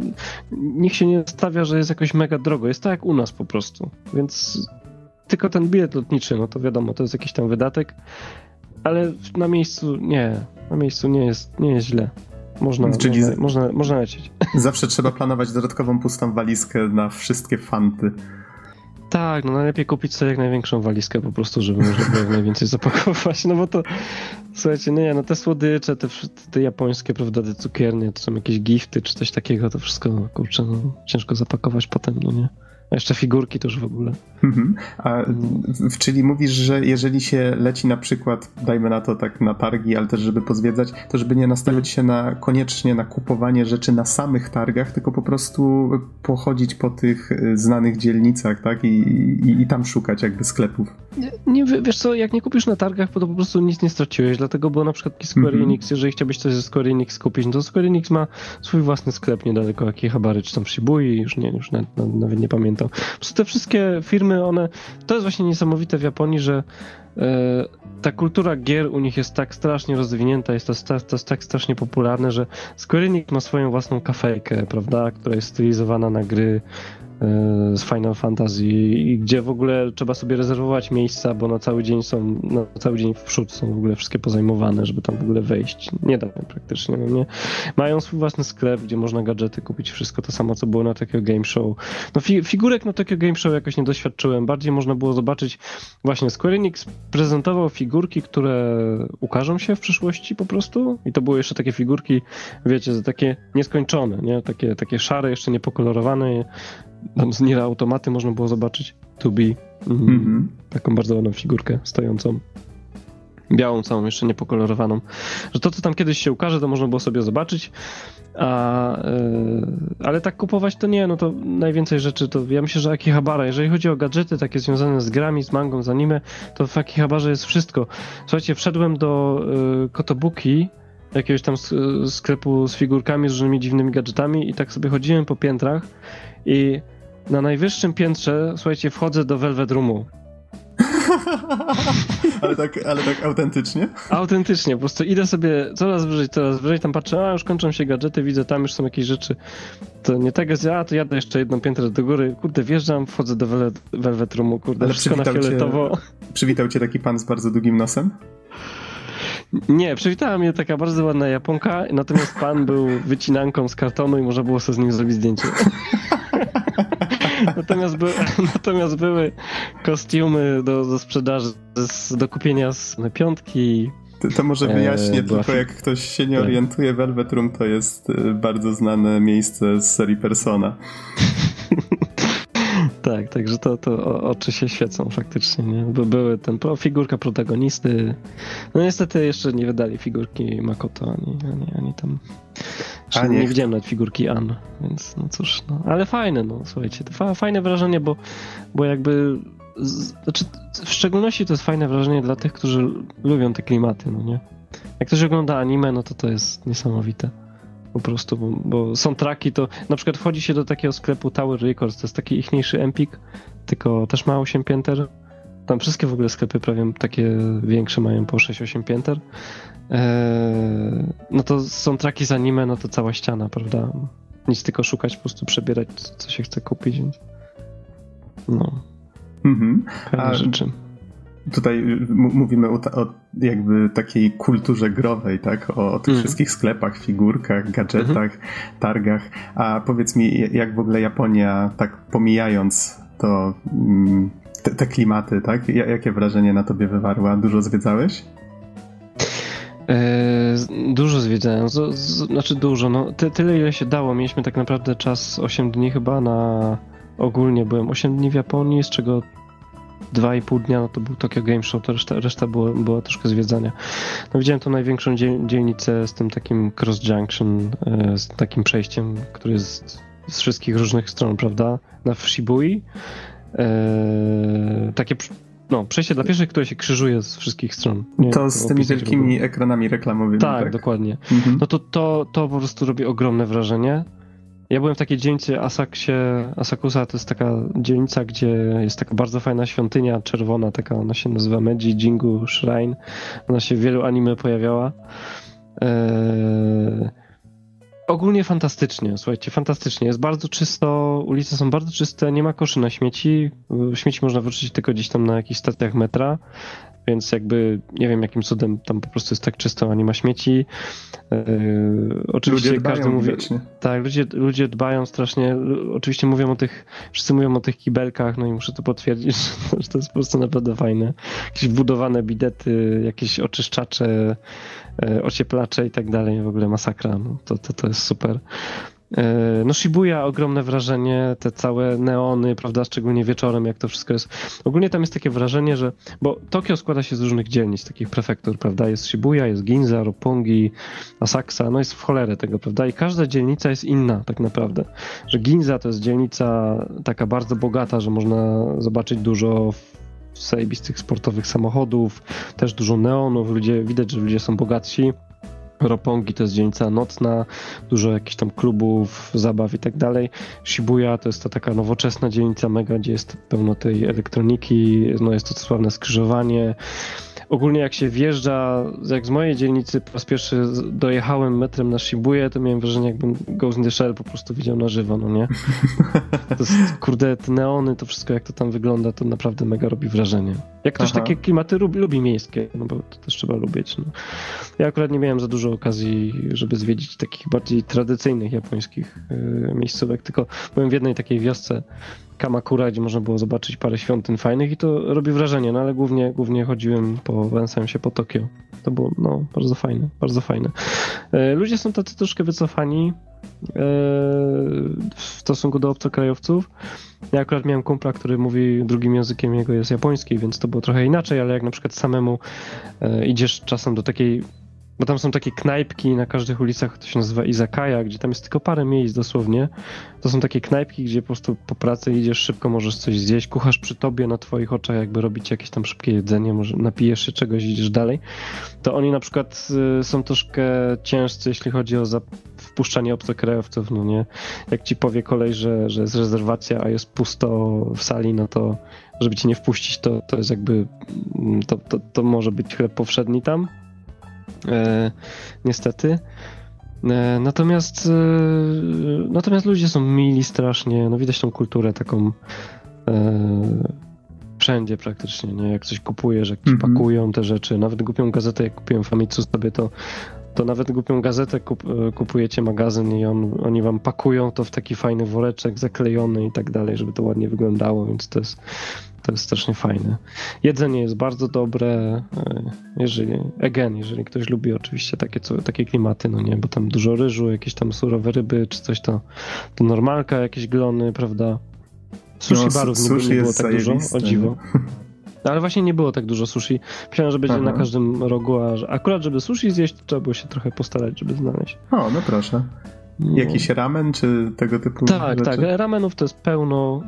niech się nie stawia, że jest jakoś mega drogo. Jest tak jak u nas po prostu, więc tylko ten bilet lotniczy, no to wiadomo, to jest jakiś tam wydatek, ale na miejscu nie, na miejscu nie jest, nie jest źle. Można, Czyli można, można, można lecieć. Zawsze trzeba planować dodatkową pustą walizkę na wszystkie fanty. Tak, no najlepiej kupić sobie jak największą walizkę po prostu, żeby można było jak najwięcej zapakować, no bo to słuchajcie, no nie, no te słodycze, te, te japońskie, prawda, te cukiernie, to są jakieś gifty czy coś takiego, to wszystko, kurczę, no ciężko zapakować potem, no nie. Jeszcze figurki już w ogóle. Mhm. A, czyli mówisz, że jeżeli się leci na przykład, dajmy na to tak na targi, ale też żeby pozwiedzać, to żeby nie nastawiać się na koniecznie na kupowanie rzeczy na samych targach, tylko po prostu pochodzić po tych y, znanych dzielnicach, tak? I, i, i tam szukać jakby sklepów. Nie, nie, wiesz co, jak nie kupisz na targach, to po prostu nic nie straciłeś, dlatego było na przykład Square mm -hmm. Enix, jeżeli chciałbyś coś ze Square Enix kupić, no to Square Enix ma swój własny sklep niedaleko Akihabary, czy tam Shibui, już nie, już nawet, nawet nie pamiętam. Po prostu te wszystkie firmy, one, to jest właśnie niesamowite w Japonii, że e, ta kultura gier u nich jest tak strasznie rozwinięta, jest to, to jest tak strasznie popularne, że Square Enix ma swoją własną kafejkę, prawda, która jest stylizowana na gry, z Final Fantasy, gdzie w ogóle trzeba sobie rezerwować miejsca, bo na cały dzień są, na cały dzień w przód są w ogóle wszystkie pozajmowane, żeby tam w ogóle wejść. Nie da praktycznie, no nie? Mają swój własny sklep, gdzie można gadżety kupić, wszystko to samo, co było na Tokyo Game Show. No fi figurek na Tokyo Game Show jakoś nie doświadczyłem, bardziej można było zobaczyć właśnie Square Enix prezentował figurki, które ukażą się w przyszłości po prostu i to były jeszcze takie figurki, wiecie, takie nieskończone, nie? Takie, takie szare, jeszcze niepokolorowane, tam z Nier Automaty można było zobaczyć To Be. Mhm. Mm -hmm. Taką bardzo ładną figurkę stojącą. Białą całą, jeszcze niepokolorowaną. Że to, co tam kiedyś się ukaże, to można było sobie zobaczyć. A, yy, ale tak kupować to nie, no to najwięcej rzeczy to ja myślę, że Akihabara, jeżeli chodzi o gadżety takie związane z grami, z mangą, z anime, to w Akihabarze jest wszystko. Słuchajcie, wszedłem do yy, Kotobuki, jakiegoś tam sklepu z figurkami, z różnymi dziwnymi gadżetami i tak sobie chodziłem po piętrach i na najwyższym piętrze, słuchajcie, wchodzę do Velvet Roomu. ale, tak, ale tak autentycznie? Autentycznie, po prostu idę sobie coraz wyżej, coraz wyżej, tam patrzę, a już kończą się gadżety, widzę, tam już są jakieś rzeczy. To nie tak jest, a to jadę jeszcze jedną piętrę do góry, kurde, wjeżdżam, wchodzę do Velvet, Velvet Roomu, kurde, ale wszystko na fioletowo. Cię, przywitał cię taki pan z bardzo długim nosem? Nie, przywitała mnie taka bardzo ładna Japonka, natomiast pan był wycinanką z kartonu i można było sobie z nim zrobić zdjęcie. natomiast, by, natomiast były kostiumy do, do sprzedaży, do kupienia z piątki. To, to może wyjaśnię, e, tylko jak ktoś się nie tak. orientuje, Velvet Room to jest e, bardzo znane miejsce z serii Persona. Tak, także to, to oczy się świecą faktycznie, nie? Bo były ten pro, figurka protagonisty. No niestety jeszcze nie wydali figurki Makoto, ani, ani, ani tam. A nie. nie widziałem nawet figurki An, więc no cóż, no. Ale fajne, no słuchajcie, to fajne wrażenie, bo, bo jakby. Znaczy, w szczególności to jest fajne wrażenie dla tych, którzy lubią te klimaty, no nie? Jak ktoś ogląda anime, no to to jest niesamowite po prostu, bo, bo są traki, to na przykład wchodzi się do takiego sklepu Tower Records, to jest taki ichniejszy Empik, tylko też ma 8 pięter. Tam wszystkie w ogóle sklepy prawie takie większe mają po 6-8 pięter. Eee, no to są traki z anime, no to cała ściana, prawda? Nic tylko szukać, po prostu przebierać, co się chce kupić, no. Mhm. A, rzeczy tutaj mówimy o, o, jakby takiej kulturze growej, tak? O, o tych mm. wszystkich sklepach, figurkach, gadżetach, mm -hmm. targach. A powiedz mi, jak w ogóle Japonia, tak pomijając to, mm, te, te klimaty, tak? Jakie wrażenie na tobie wywarła? Dużo zwiedzałeś? Eee, dużo zwiedzałem, znaczy dużo, no ty, tyle ile się dało. Mieliśmy tak naprawdę czas 8 dni chyba na ogólnie byłem 8 dni w Japonii, z czego dwa i pół dnia, no to był Tokyo Game Show, to reszta, reszta było, była troszkę zwiedzania. No widziałem tą największą dzielnicę z tym takim cross junction, e, z takim przejściem, który jest z wszystkich różnych stron, prawda? Na Shibui. Eee, takie no, przejście dla pieszych, które się krzyżuje z wszystkich stron. Nie, to z tymi wielkimi ekranami reklamowymi. Tak, tak? dokładnie. Mhm. No to, to, to po prostu robi ogromne wrażenie. Ja byłem w takiej dzielnicy Asaksie, Asakusa to jest taka dzielnica, gdzie jest taka bardzo fajna świątynia czerwona, taka ona się nazywa Meiji Jingu Shrine. Ona się w wielu anime pojawiała. Eee... Ogólnie fantastycznie, słuchajcie, fantastycznie. Jest bardzo czysto, ulice są bardzo czyste, nie ma koszy na śmieci. Śmieci można wyrzucić tylko gdzieś tam na jakichś stacjach metra. Więc jakby nie wiem jakim cudem tam po prostu jest tak czysto, a nie ma śmieci. Yy, oczywiście ludzie każdy mówi. Tak, ludzie, ludzie dbają strasznie. Oczywiście mówią o tych, wszyscy mówią o tych kibelkach, no i muszę to potwierdzić, że to jest po prostu naprawdę fajne. Jakieś wbudowane bidety, jakieś oczyszczacze, yy, ocieplacze i tak dalej, w ogóle masakra. No, to, to, to jest super. E, no Shibuya ogromne wrażenie, te całe neony, prawda, szczególnie wieczorem, jak to wszystko jest. Ogólnie tam jest takie wrażenie, że, bo Tokio składa się z różnych dzielnic, takich prefektur, prawda, jest Shibuya, jest Ginza, Roppongi, Asakusa, no jest w cholerę tego, prawda, i każda dzielnica jest inna tak naprawdę, że Ginza to jest dzielnica taka bardzo bogata, że można zobaczyć dużo zajebistych sportowych samochodów, też dużo neonów, ludzie, widać, że ludzie są bogatsi, Ropongi to jest dzielnica nocna, dużo jakichś tam klubów, zabaw i tak dalej. Shibuya to jest ta taka nowoczesna dzielnica mega, gdzie jest pełno tej elektroniki, no jest to sławne skrzyżowanie ogólnie jak się wjeżdża, jak z mojej dzielnicy po raz pierwszy dojechałem metrem na Shibuya, to miałem wrażenie, jakbym Ghost in the Shell po prostu widział na żywo, no nie? To jest, kurde, te neony, to wszystko jak to tam wygląda, to naprawdę mega robi wrażenie. Jak ktoś Aha. takie klimaty lubi, lubi miejskie, no bo to też trzeba lubić. No. Ja akurat nie miałem za dużo okazji, żeby zwiedzić takich bardziej tradycyjnych japońskich yy, miejscówek, tylko byłem w jednej takiej wiosce, Kamakura, gdzie można było zobaczyć parę świątyń fajnych i to robi wrażenie, no ale głównie, głównie chodziłem po, węsem się po Tokio. To było, no, bardzo fajne, bardzo fajne. E, ludzie są tacy troszkę wycofani e, w stosunku do obcokrajowców. Ja akurat miałem kumpla, który mówi drugim językiem jego jest japoński, więc to było trochę inaczej, ale jak na przykład samemu e, idziesz czasem do takiej bo tam są takie knajpki na każdych ulicach, to się nazywa Izakaya, gdzie tam jest tylko parę miejsc dosłownie. To są takie knajpki, gdzie po prostu po pracy idziesz szybko, możesz coś zjeść, kuchasz przy tobie na twoich oczach, jakby robić jakieś tam szybkie jedzenie, może napijesz się czegoś i idziesz dalej. To oni na przykład y, są troszkę ciężcy, jeśli chodzi o wpuszczanie obcokrajowców, no nie? Jak ci powie kolej, że, że jest rezerwacja, a jest pusto w sali, no to żeby cię nie wpuścić, to, to jest jakby, mm, to, to, to może być chleb powszedni tam niestety. E, natomiast, e, natomiast ludzie są mili strasznie, no widać tą kulturę taką e, wszędzie praktycznie, nie? Jak coś kupujesz, jak ci mm -hmm. pakują te rzeczy, nawet głupią gazetę, jak kupiłem Famitsu sobie, to to nawet głupią gazetę kup, e, kupujecie magazyn i on, oni wam pakują to w taki fajny woreczek zaklejony i tak dalej, żeby to ładnie wyglądało, więc to jest, to jest strasznie fajne. Jedzenie jest bardzo dobre, e, jeżeli, again, jeżeli ktoś lubi oczywiście takie, co, takie klimaty, no nie, bo tam dużo ryżu, jakieś tam surowe ryby czy coś, to, to normalka, jakieś glony, prawda? Sushi no, barów nie, nie było tak dużo, o dziwo. Ale właśnie nie było tak dużo sushi. Myślałem, że będzie Aha. na każdym rogu, a akurat żeby sushi zjeść, to trzeba było się trochę postarać, żeby znaleźć. O, no proszę. No. Jakiś ramen, czy tego typu Tak, rzeczy? tak. Ramenów to jest pełno.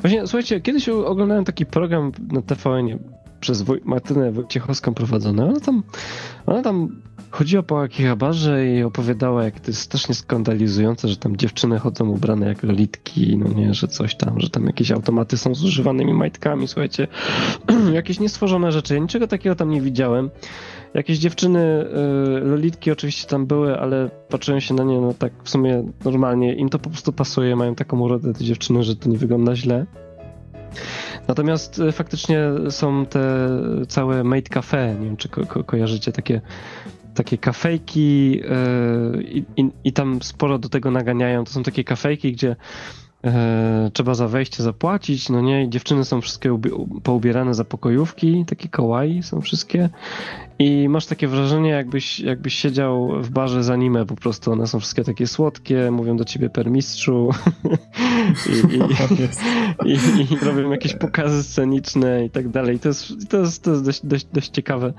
Właśnie, słuchajcie, kiedyś oglądałem taki program na TVN przez Martynę Wojciechowską prowadzony. Ona tam, ona tam chodziła po Akihabarze i opowiadała, jak to jest strasznie skandalizujące, że tam dziewczyny chodzą ubrane jak lolitki, no nie, że coś tam, że tam jakieś automaty są z używanymi majtkami, słuchajcie, jakieś niestworzone rzeczy. Ja niczego takiego tam nie widziałem. Jakieś dziewczyny, y, lolitki oczywiście tam były, ale patrzyłem się na nie, no tak w sumie normalnie, im to po prostu pasuje, mają taką urodę te dziewczyny, że to nie wygląda źle. Natomiast y, faktycznie są te całe Made Cafe, nie wiem czy ko ko kojarzycie takie takie kafejki yy, i, i, tam sporo do tego naganiają. To są takie kafejki, gdzie yy, trzeba za wejście zapłacić, no nie, I dziewczyny są wszystkie poubierane za pokojówki, takie kawaii są wszystkie i masz takie wrażenie, jakbyś, jakbyś siedział w barze z anime po prostu. One są wszystkie takie słodkie, mówią do ciebie per mistrzu i, i, i, i, robią jakieś pokazy sceniczne i tak dalej. To jest, to jest, to jest dość, dość, dość ciekawe.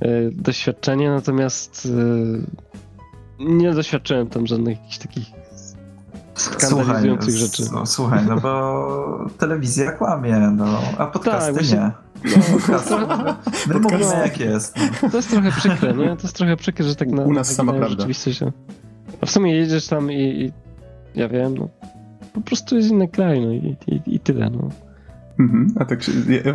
E, doświadczenie, natomiast e, nie doświadczyłem tam żadnych jakichś takich skandalizujących słuchaj, rzeczy. No, słuchaj, no bo telewizja kłamie, no, a podcasty tak, nie. No, podcasty, my mówimy jak jest. No. To jest trochę przykre, nie? To jest trochę przykre, że tak na, U nas sama prawda. Rzeczywiście się... A w sumie jedziesz tam i, i ja wiem, no po prostu jest inny kraj, no i, i, i tyle, no. Mhm. A tak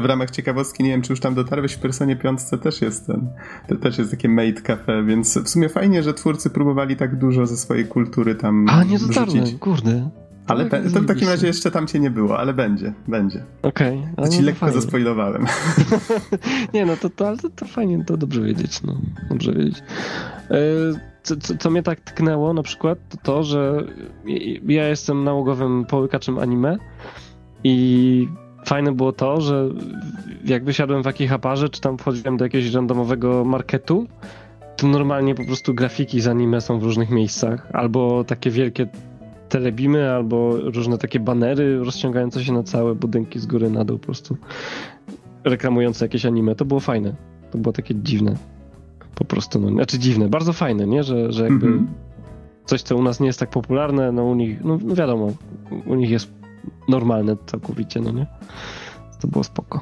w ramach ciekawostki, nie wiem, czy już tam dotarłeś, w Personie Piątce też jest ten, to też jest takie made cafe, więc w sumie fajnie, że twórcy próbowali tak dużo ze swojej kultury tam A, nie dotarłem, kurde. Ale to, to w takim razie jeszcze tam cię nie było, ale będzie, będzie. Okej. Okay. To ci no lekko fajnie. zaspoilowałem. nie, no to, to, ale to, to fajnie, to dobrze wiedzieć, no. Dobrze wiedzieć. E, co, co, co, mnie tak tknęło na przykład, to to, że ja jestem nałogowym połykaczem anime i fajne było to, że jak wysiadłem w Akihaparze, czy tam wchodziłem do jakiegoś randomowego marketu, to normalnie po prostu grafiki z anime są w różnych miejscach, albo takie wielkie telebimy, albo różne takie banery rozciągające się na całe budynki z góry na dół po prostu reklamujące jakieś anime. To było fajne. To było takie dziwne. Po prostu, no, znaczy dziwne, bardzo fajne, nie? Że, że jakby mm -hmm. coś, co u nas nie jest tak popularne, no u nich, no, no wiadomo, u nich jest normalne całkowicie, no nie? To było spoko.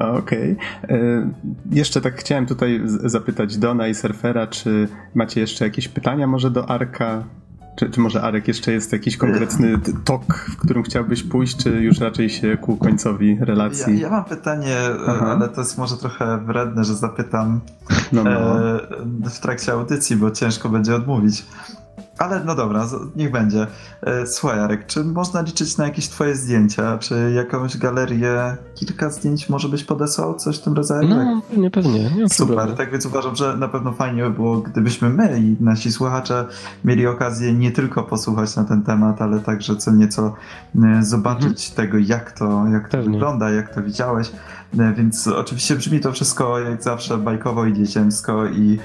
Okej. Okay. E, jeszcze tak chciałem tutaj zapytać Dona i Surfera, czy macie jeszcze jakieś pytania może do Arka? Czy, czy może Arek jeszcze jest jakiś konkretny tok, w którym chciałbyś pójść, czy już raczej się ku końcowi relacji? Ja, ja mam pytanie, Aha. ale to jest może trochę wredne, że zapytam no, no. E, w trakcie audycji, bo ciężko będzie odmówić. Ale no dobra, niech będzie. E, słuchaj, Jarek, czy można liczyć na jakieś twoje zdjęcia? Czy jakąś galerię, kilka zdjęć może byś podesłał? Coś w tym rodzaju? No, pewnie, pewnie. Nie Super, problemu. tak więc uważam, że na pewno fajnie by było, gdybyśmy my i nasi słuchacze mieli okazję nie tylko posłuchać na ten temat, ale także co nieco e, zobaczyć mhm. tego, jak to, jak to wygląda, jak to widziałeś. E, więc oczywiście brzmi to wszystko jak zawsze bajkowo i dziecięcko i,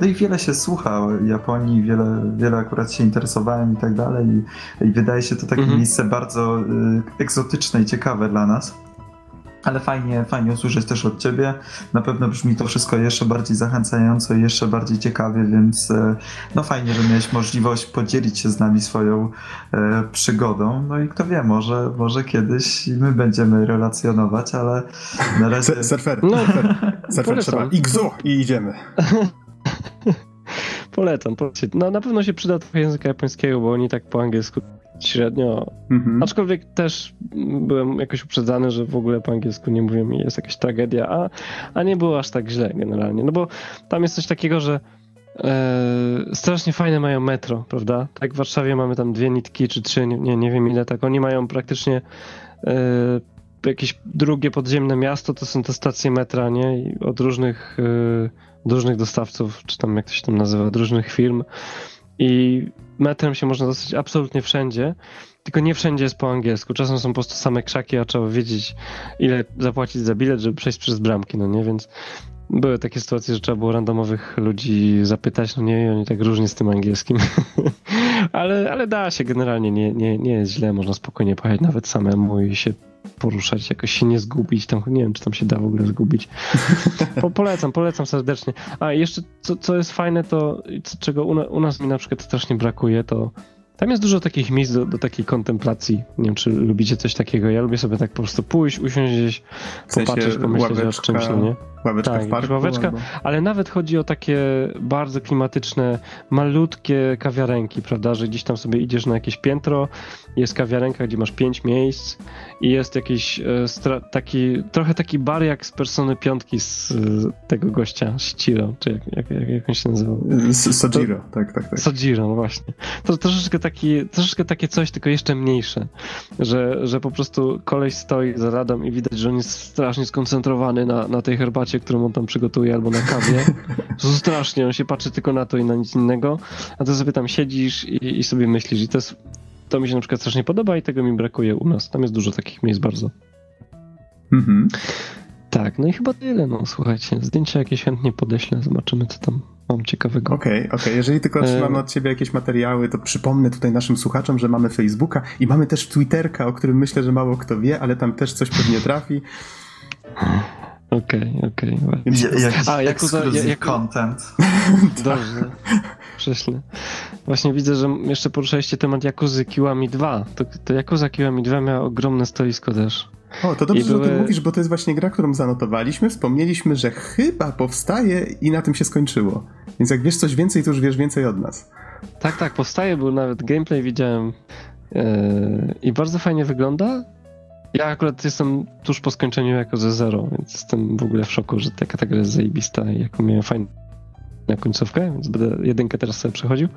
no i wiele się słucha Japonii, wiele, wiele akurat się interesowałem i tak dalej i, i wydaje się to takie mhm. miejsce bardzo e, egzotyczne i ciekawe dla nas. Ale fajnie, fajnie usłyszeć też od ciebie. Na pewno brzmi to wszystko jeszcze bardziej zachęcająco i jeszcze bardziej ciekawie, więc e, no fajnie, że miałeś możliwość podzielić się z nami swoją e, przygodą. No i kto wie, może, może kiedyś my będziemy relacjonować, ale na razie... Surfer, no, surfer trzeba XO i idziemy. polecam, polecam. No, na pewno się przyda trochę języka japońskiego, bo oni tak po angielsku średnio. Mhm. Aczkolwiek też byłem jakoś uprzedzany, że w ogóle po angielsku nie mówią i jest jakaś tragedia, a, a nie było aż tak źle generalnie. No bo tam jest coś takiego, że e, strasznie fajne mają metro, prawda? Tak w Warszawie mamy tam dwie nitki czy trzy, nie, nie wiem ile, tak oni mają praktycznie e, jakieś drugie podziemne miasto, to są te stacje metra, nie? I od różnych, e, różnych dostawców, czy tam jak to się tam nazywa, różnych firm. I metrem się można dostać absolutnie wszędzie, tylko nie wszędzie jest po angielsku. Czasem są po prostu same krzaki, a trzeba wiedzieć, ile zapłacić za bilet, żeby przejść przez bramki, no nie? Więc były takie sytuacje, że trzeba było randomowych ludzi zapytać, no nie, oni tak różnie z tym angielskim. ale, ale da się generalnie, nie, nie, nie jest źle, można spokojnie pojechać nawet samemu i się poruszać, jakoś się nie zgubić. Tam, nie wiem, czy tam się da w ogóle zgubić. Po, polecam, polecam serdecznie. A jeszcze co, co jest fajne, to czego u, u nas mi na przykład strasznie brakuje, to tam jest dużo takich miejsc do, do, takiej kontemplacji. Nie wiem, czy lubicie coś takiego. Ja lubię sobie tak po prostu pójść, usiąść gdzieś, w sensie popatrzeć, pomyśleć ławeczka, o czymś, no nie? Ławeczka tak, w parku? Ławeczka, albo... ale nawet chodzi o takie bardzo klimatyczne, malutkie kawiarenki, prawda, że gdzieś tam sobie idziesz na jakieś piętro, jest kawiarenka, gdzie masz pięć miejsc i jest jakiś e, taki, trochę taki bar jak z Persony Piątki z e, tego gościa, Shiro, czy jak, jak, jak, jak on się nazywał? Sojiro, tak, tak, tak. Sojiro, no właśnie. To troszeczkę, taki, troszeczkę takie coś, tylko jeszcze mniejsze, że, że po prostu koleś stoi za radą i widać, że on jest strasznie skoncentrowany na, na tej herbacie, którą on tam przygotuje, albo na kawie. Strasznie, on się patrzy tylko na to i na nic innego, a ty sobie tam siedzisz i, i sobie myślisz i to jest to mi się na przykład strasznie podoba i tego mi brakuje u nas. Tam jest dużo takich miejsc bardzo. Mhm. Tak, no i chyba tyle, no słuchajcie. Zdjęcia jakieś chętnie podeślę, zobaczymy co tam mam ciekawego. Okej, okay, okej. Okay. Jeżeli tylko e, otrzymamy od ciebie jakieś materiały, to przypomnę tutaj naszym słuchaczom, że mamy Facebooka i mamy też Twitterka, o którym myślę, że mało kto wie, ale tam też coś pewnie trafi. Okej, okay, okej. Okay. A, jak, jak, jak content. Dobrze. Prześlę. Właśnie widzę, że jeszcze poruszaliście temat Yakuzy Kiwami 2. To, to Yakuza Kiwami 2 miała ogromne stoisko też. O, to dobrze, były... że o tym mówisz, bo to jest właśnie gra, którą zanotowaliśmy. Wspomnieliśmy, że chyba powstaje i na tym się skończyło. Więc jak wiesz coś więcej, to już wiesz więcej od nas. Tak, tak, powstaje, był nawet gameplay widziałem yy, i bardzo fajnie wygląda. Ja akurat jestem tuż po skończeniu jako ze zero, więc jestem w ogóle w szoku, że ta gra jest zajebista i jaką miałem fajną na końcówkę, więc będę jedynkę teraz sobie przechodził.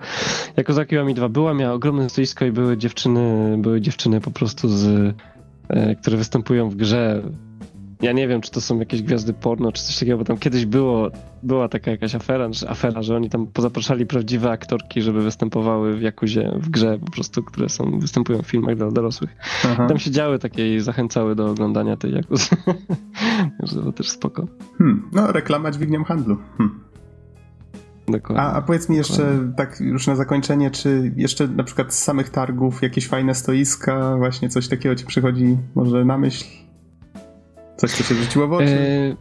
Jako Zakiwami 2 była, miała ogromne stoisko i były dziewczyny, były dziewczyny po prostu z, e, które występują w grze. Ja nie wiem, czy to są jakieś gwiazdy porno, czy coś takiego, bo tam kiedyś było, była taka jakaś afera, że, afera, że oni tam pozapraszali prawdziwe aktorki, żeby występowały w Jakuzie, w grze po prostu, które są, występują w filmach dla dorosłych. Aha. Tam się działy takie i zachęcały do oglądania tej Jakuzy. Także to też spoko. Hmm, no, reklama dźwignią handlu. Hmm. A, a powiedz mi jeszcze Dokładnie. tak już na zakończenie, czy jeszcze na przykład z samych targów jakieś fajne stoiska, właśnie coś takiego ci przychodzi może na myśl? Coś, co się rzuciło w oczy? E,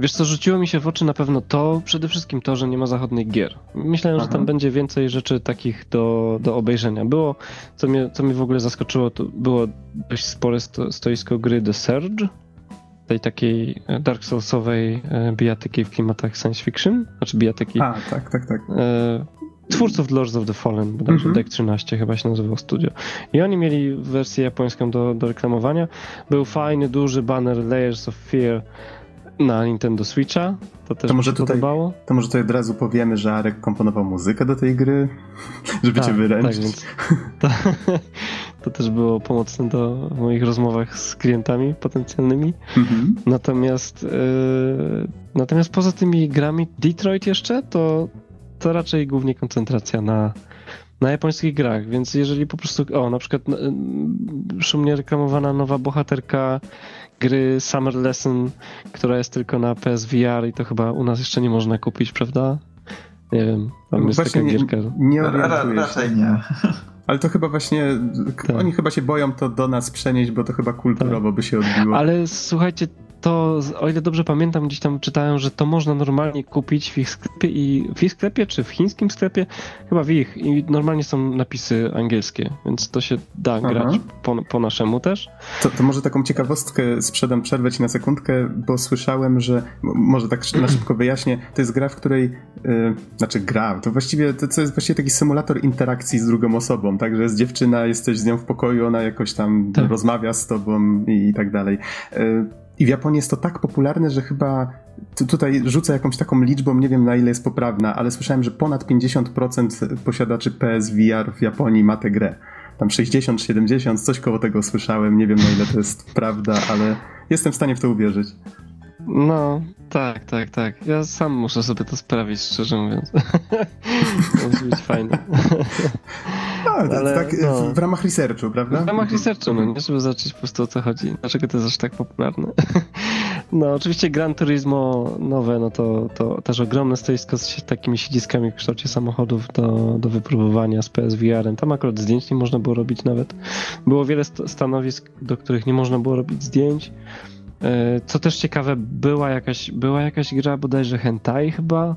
wiesz co, rzuciło mi się w oczy na pewno to, przede wszystkim to, że nie ma zachodnich gier. Myślałem, Aha. że tam będzie więcej rzeczy takich do, do obejrzenia. Było, co mnie, co mnie w ogóle zaskoczyło, to było dość spore sto, stoisko gry The Surge, tej takiej e, Dark Soulsowej e, bijatyki w klimatach science fiction, znaczy bijatyki. A, tak, tak, tak. Twórców Lords of the Fallen, bodajże -hmm. Deck 13 chyba się nazywał studio. I oni mieli wersję japońską do, do reklamowania. Był fajny, duży banner Layers of Fear na Nintendo Switcha. To też to może mi się tutaj, podobało. To może tutaj od razu powiemy, że Arek komponował muzykę do tej gry, żeby tak, cię wyręczyć. Tak, więc, to, to, też było pomocne do moich rozmowach z klientami potencjalnymi. Mhm. Natomiast, yy, natomiast poza tymi grami Detroit jeszcze, to, to raczej głównie koncentracja na, na japońskich grach, więc jeżeli po prostu, o na przykład szumnie reklamowana nowa bohaterka gry Summer Lesson, która jest tylko na PSVR i to chyba u nas jeszcze nie można kupić, prawda? Nie wiem, tam jest Właśnie taka gierka. Nie, nie Raczej nie. Ale to chyba właśnie, tak. oni chyba się boją to do nas przenieść, bo to chyba kulturowo tak. by się odbiło. Ale słuchajcie, to, o ile dobrze pamiętam, gdzieś tam czytałem, że to można normalnie kupić w ich sklepie i w ich sklepie, czy w chińskim sklepie, chyba w ich i normalnie są napisy angielskie, więc to się da Aha. grać po, po, naszemu też. To, to może taką ciekawostkę sprzedam przerwę ci na sekundkę, bo słyszałem, że może tak na szybko wyjaśnię, to jest gra, w której yy, znaczy gra, to właściwie to, to jest właściwie taki symulator interakcji z drugą osobą, tak, że jest dziewczyna, jesteś z nią w pokoju, ona jakoś tam tak. rozmawia z tobą i, i tak dalej. Yy, i w Japonii jest to tak popularne, że chyba tutaj rzucę jakąś taką liczbą, nie wiem na ile jest poprawna, ale słyszałem, że ponad 50% posiadaczy PSVR w Japonii ma tę grę. Tam 60, 70, coś koło tego słyszałem. Nie wiem na ile to jest prawda, ale jestem w stanie w to uwierzyć. No, tak, tak, tak. Ja sam muszę sobie to sprawić, szczerze mówiąc. to musi być fajne. No, ale, tak no. w ramach researchu, prawda? W ramach researchu, no nie, żeby zobaczyć po prostu o co chodzi. Dlaczego to jest aż tak popularne. no, oczywiście Gran Turismo nowe, no to, to też ogromne stoisko z takimi siedziskami w kształcie samochodów do, do wypróbowania z PSVR-em. Tam akurat zdjęć nie można było robić nawet. Było wiele stanowisk, do których nie można było robić zdjęć. E, co też ciekawe, była jakaś, była jakaś gra bodajże hentai chyba,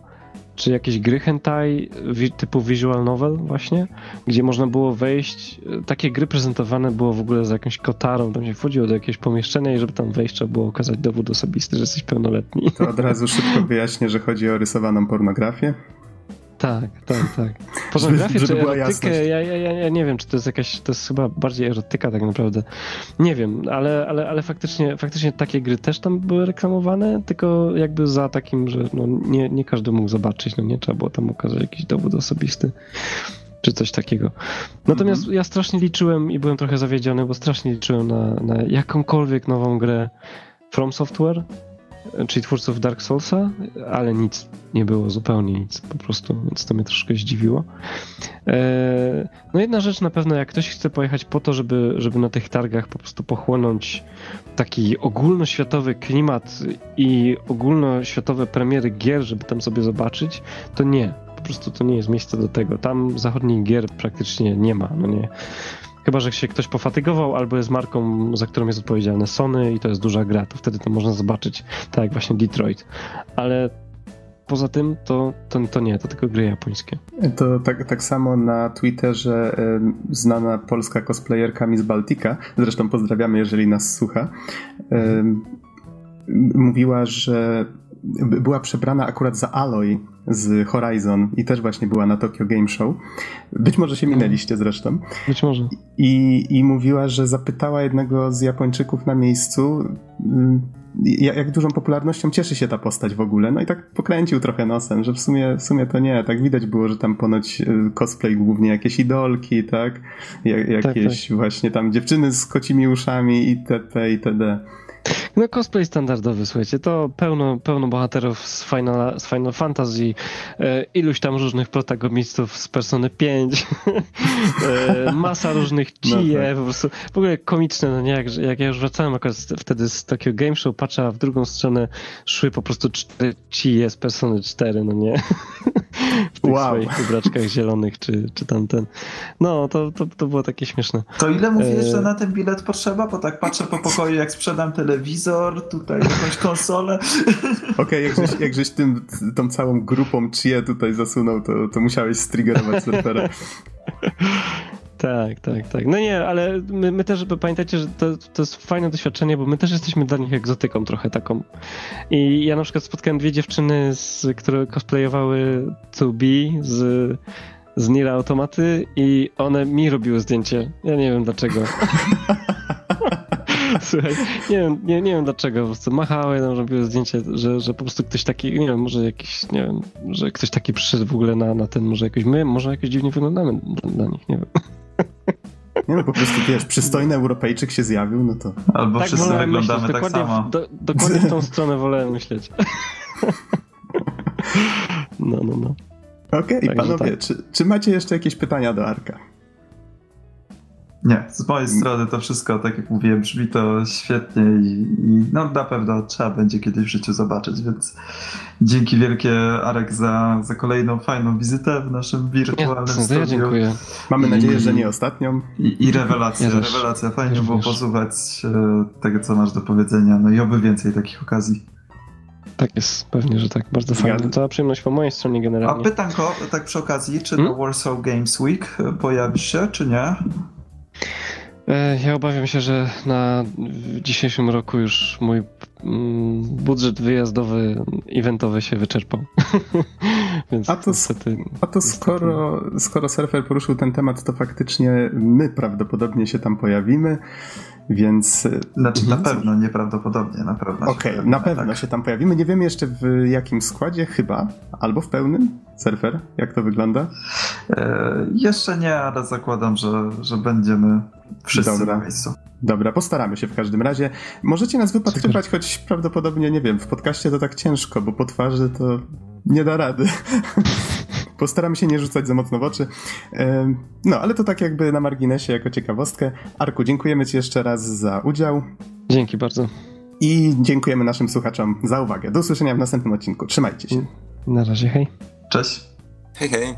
czy jakieś gry hentai typu visual novel właśnie, gdzie można było wejść, e, takie gry prezentowane było w ogóle za jakąś kotarą, tam się wchodziło do jakiegoś pomieszczenia i żeby tam wejść trzeba było okazać dowód osobisty, że jesteś pełnoletni. To od razu szybko wyjaśnię, że chodzi o rysowaną pornografię. Tak, tak, tak. Pornografię czy erotykę, ja, ja, ja nie wiem, czy to jest jakaś, to jest chyba bardziej erotyka tak naprawdę. Nie wiem, ale, ale, ale faktycznie, faktycznie takie gry też tam były reklamowane, tylko jakby za takim, że no nie, nie każdy mógł zobaczyć, no nie trzeba było tam okazać jakiś dowód osobisty czy coś takiego. Natomiast mhm. ja strasznie liczyłem i byłem trochę zawiedziony, bo strasznie liczyłem na, na jakąkolwiek nową grę From Software, czyli twórców Dark Soulsa, ale nic nie było, zupełnie nic po prostu, więc to mnie troszkę zdziwiło. E, no jedna rzecz na pewno, jak ktoś chce pojechać po to, żeby, żeby na tych targach po prostu pochłonąć taki ogólnoświatowy klimat i ogólnoświatowe premiery gier, żeby tam sobie zobaczyć, to nie. Po prostu to nie jest miejsce do tego. Tam zachodnich gier praktycznie nie ma. No nie. Chyba, że się ktoś pofatygował, albo jest marką, za którą jest odpowiedzialne Sony i to jest duża gra, to wtedy to można zobaczyć, tak jak właśnie Detroit. Ale poza tym to, to, to nie, to tylko gry japońskie. To tak, tak samo na Twitterze y, znana polska cosplayerka Miss Baltica, zresztą pozdrawiamy, jeżeli nas słucha, y, mówiła, że była przebrana akurat za Aloy z Horizon i też właśnie była na Tokyo Game Show. Być może się minęliście zresztą. Być może. I, i mówiła, że zapytała jednego z Japończyków na miejscu, mm, jak dużą popularnością cieszy się ta postać w ogóle. No i tak pokręcił trochę nosem, że w sumie, w sumie to nie. Tak widać było, że tam ponoć y, cosplay głównie jakieś idolki, tak? jakieś tak, tak. właśnie tam dziewczyny z kocimi uszami itp. itd. No cosplay standardowy, słuchajcie, to pełno, pełno bohaterów z Final, z Final Fantasy, e, iluś tam różnych protagonistów z Persony 5, e, masa różnych chije, no tak. po prostu, w ogóle komiczne, no nie, jak, jak ja już wracałem akurat wtedy z takiego game show, patrzę, a w drugą stronę szły po prostu cztery chije z Persony 4, no nie? w tych wow. swoich ubraczkach zielonych, czy, czy tamten. No, to, to, to było takie śmieszne. To ile mówisz, e... że na ten bilet potrzeba? Bo tak patrzę po pokoju, jak sprzedam telewizor, tutaj jakąś konsolę. Okej, okay, jak żeś, jak żeś tym, tą całą grupą Chia tutaj zasunął, to, to musiałeś striggerować surfera. Tak, tak, tak. No nie, ale my, my też, pamiętajcie, że to, to jest fajne doświadczenie, bo my też jesteśmy dla nich egzotyką trochę taką. I ja na przykład spotkałem dwie dziewczyny, z, które cosplayowały 2B z, z Nira Automaty i one mi robiły zdjęcie. Ja nie wiem dlaczego. Słuchaj, nie wiem, nie, nie wiem dlaczego, po prostu machały nam, robiły zdjęcie, że, że po prostu ktoś taki, nie wiem, może jakiś, nie wiem, że ktoś taki przyszedł w ogóle na, na ten, może jakoś my, może jakoś dziwnie wyglądamy dla, dla nich, nie wiem. Nie no, po prostu wiesz, przystojny Europejczyk się zjawił, no to... Albo tak wszyscy wyglądamy myśleć, tak samo. W, do, dokładnie w tą stronę wolałem myśleć. No, no, no. Okej, okay, panowie, tak. czy, czy macie jeszcze jakieś pytania do Arka? Nie, z mojej strony to wszystko, tak jak mówiłem, brzmi to świetnie i, i, no na pewno trzeba będzie kiedyś w życiu zobaczyć, więc dzięki wielkie Arek za, za kolejną fajną wizytę w naszym wirtualnym ja, studiu. dziękuję. Mamy I, nadzieję, że nie ostatnią. I, i rewelacja, ja rewelacja. Fajnie było posłuchać e, tego, co masz do powiedzenia, no i oby więcej takich okazji. Tak jest, pewnie, że tak. Bardzo fajnie. To przyjemność po mojej stronie generalnie. A pytanko, tak przy okazji, czy hmm? Warsaw Games Week pojawi się, czy nie? E, ja obawiam się, że na dzisiejszym roku już mój mm, budżet wyjazdowy, eventowy się wyczerpał. Więc a to, niestety, a to skoro, skoro surfer poruszył ten temat, to faktycznie my prawdopodobnie się tam pojawimy. Więc. Znaczy na pewno, nieprawdopodobnie, na pewno. Okej, okay, na pewno tak. się tam pojawimy. Nie wiemy jeszcze w jakim składzie, chyba, albo w pełnym. Surfer, jak to wygląda? E, jeszcze nie, ale zakładam, że, że będziemy wszyscy Dobra. na miejscu. Dobra, postaramy się w każdym razie. Możecie nas wypatrywać, choć prawdopodobnie, nie wiem, w podcaście to tak ciężko, bo po twarzy to nie da rady. Postaramy się nie rzucać za mocno w oczy. No, ale to tak jakby na marginesie, jako ciekawostkę. Arku, dziękujemy Ci jeszcze raz za udział. Dzięki bardzo. I dziękujemy naszym słuchaczom za uwagę. Do usłyszenia w następnym odcinku. Trzymajcie się. Na razie, hej. Cześć. Hej, hej.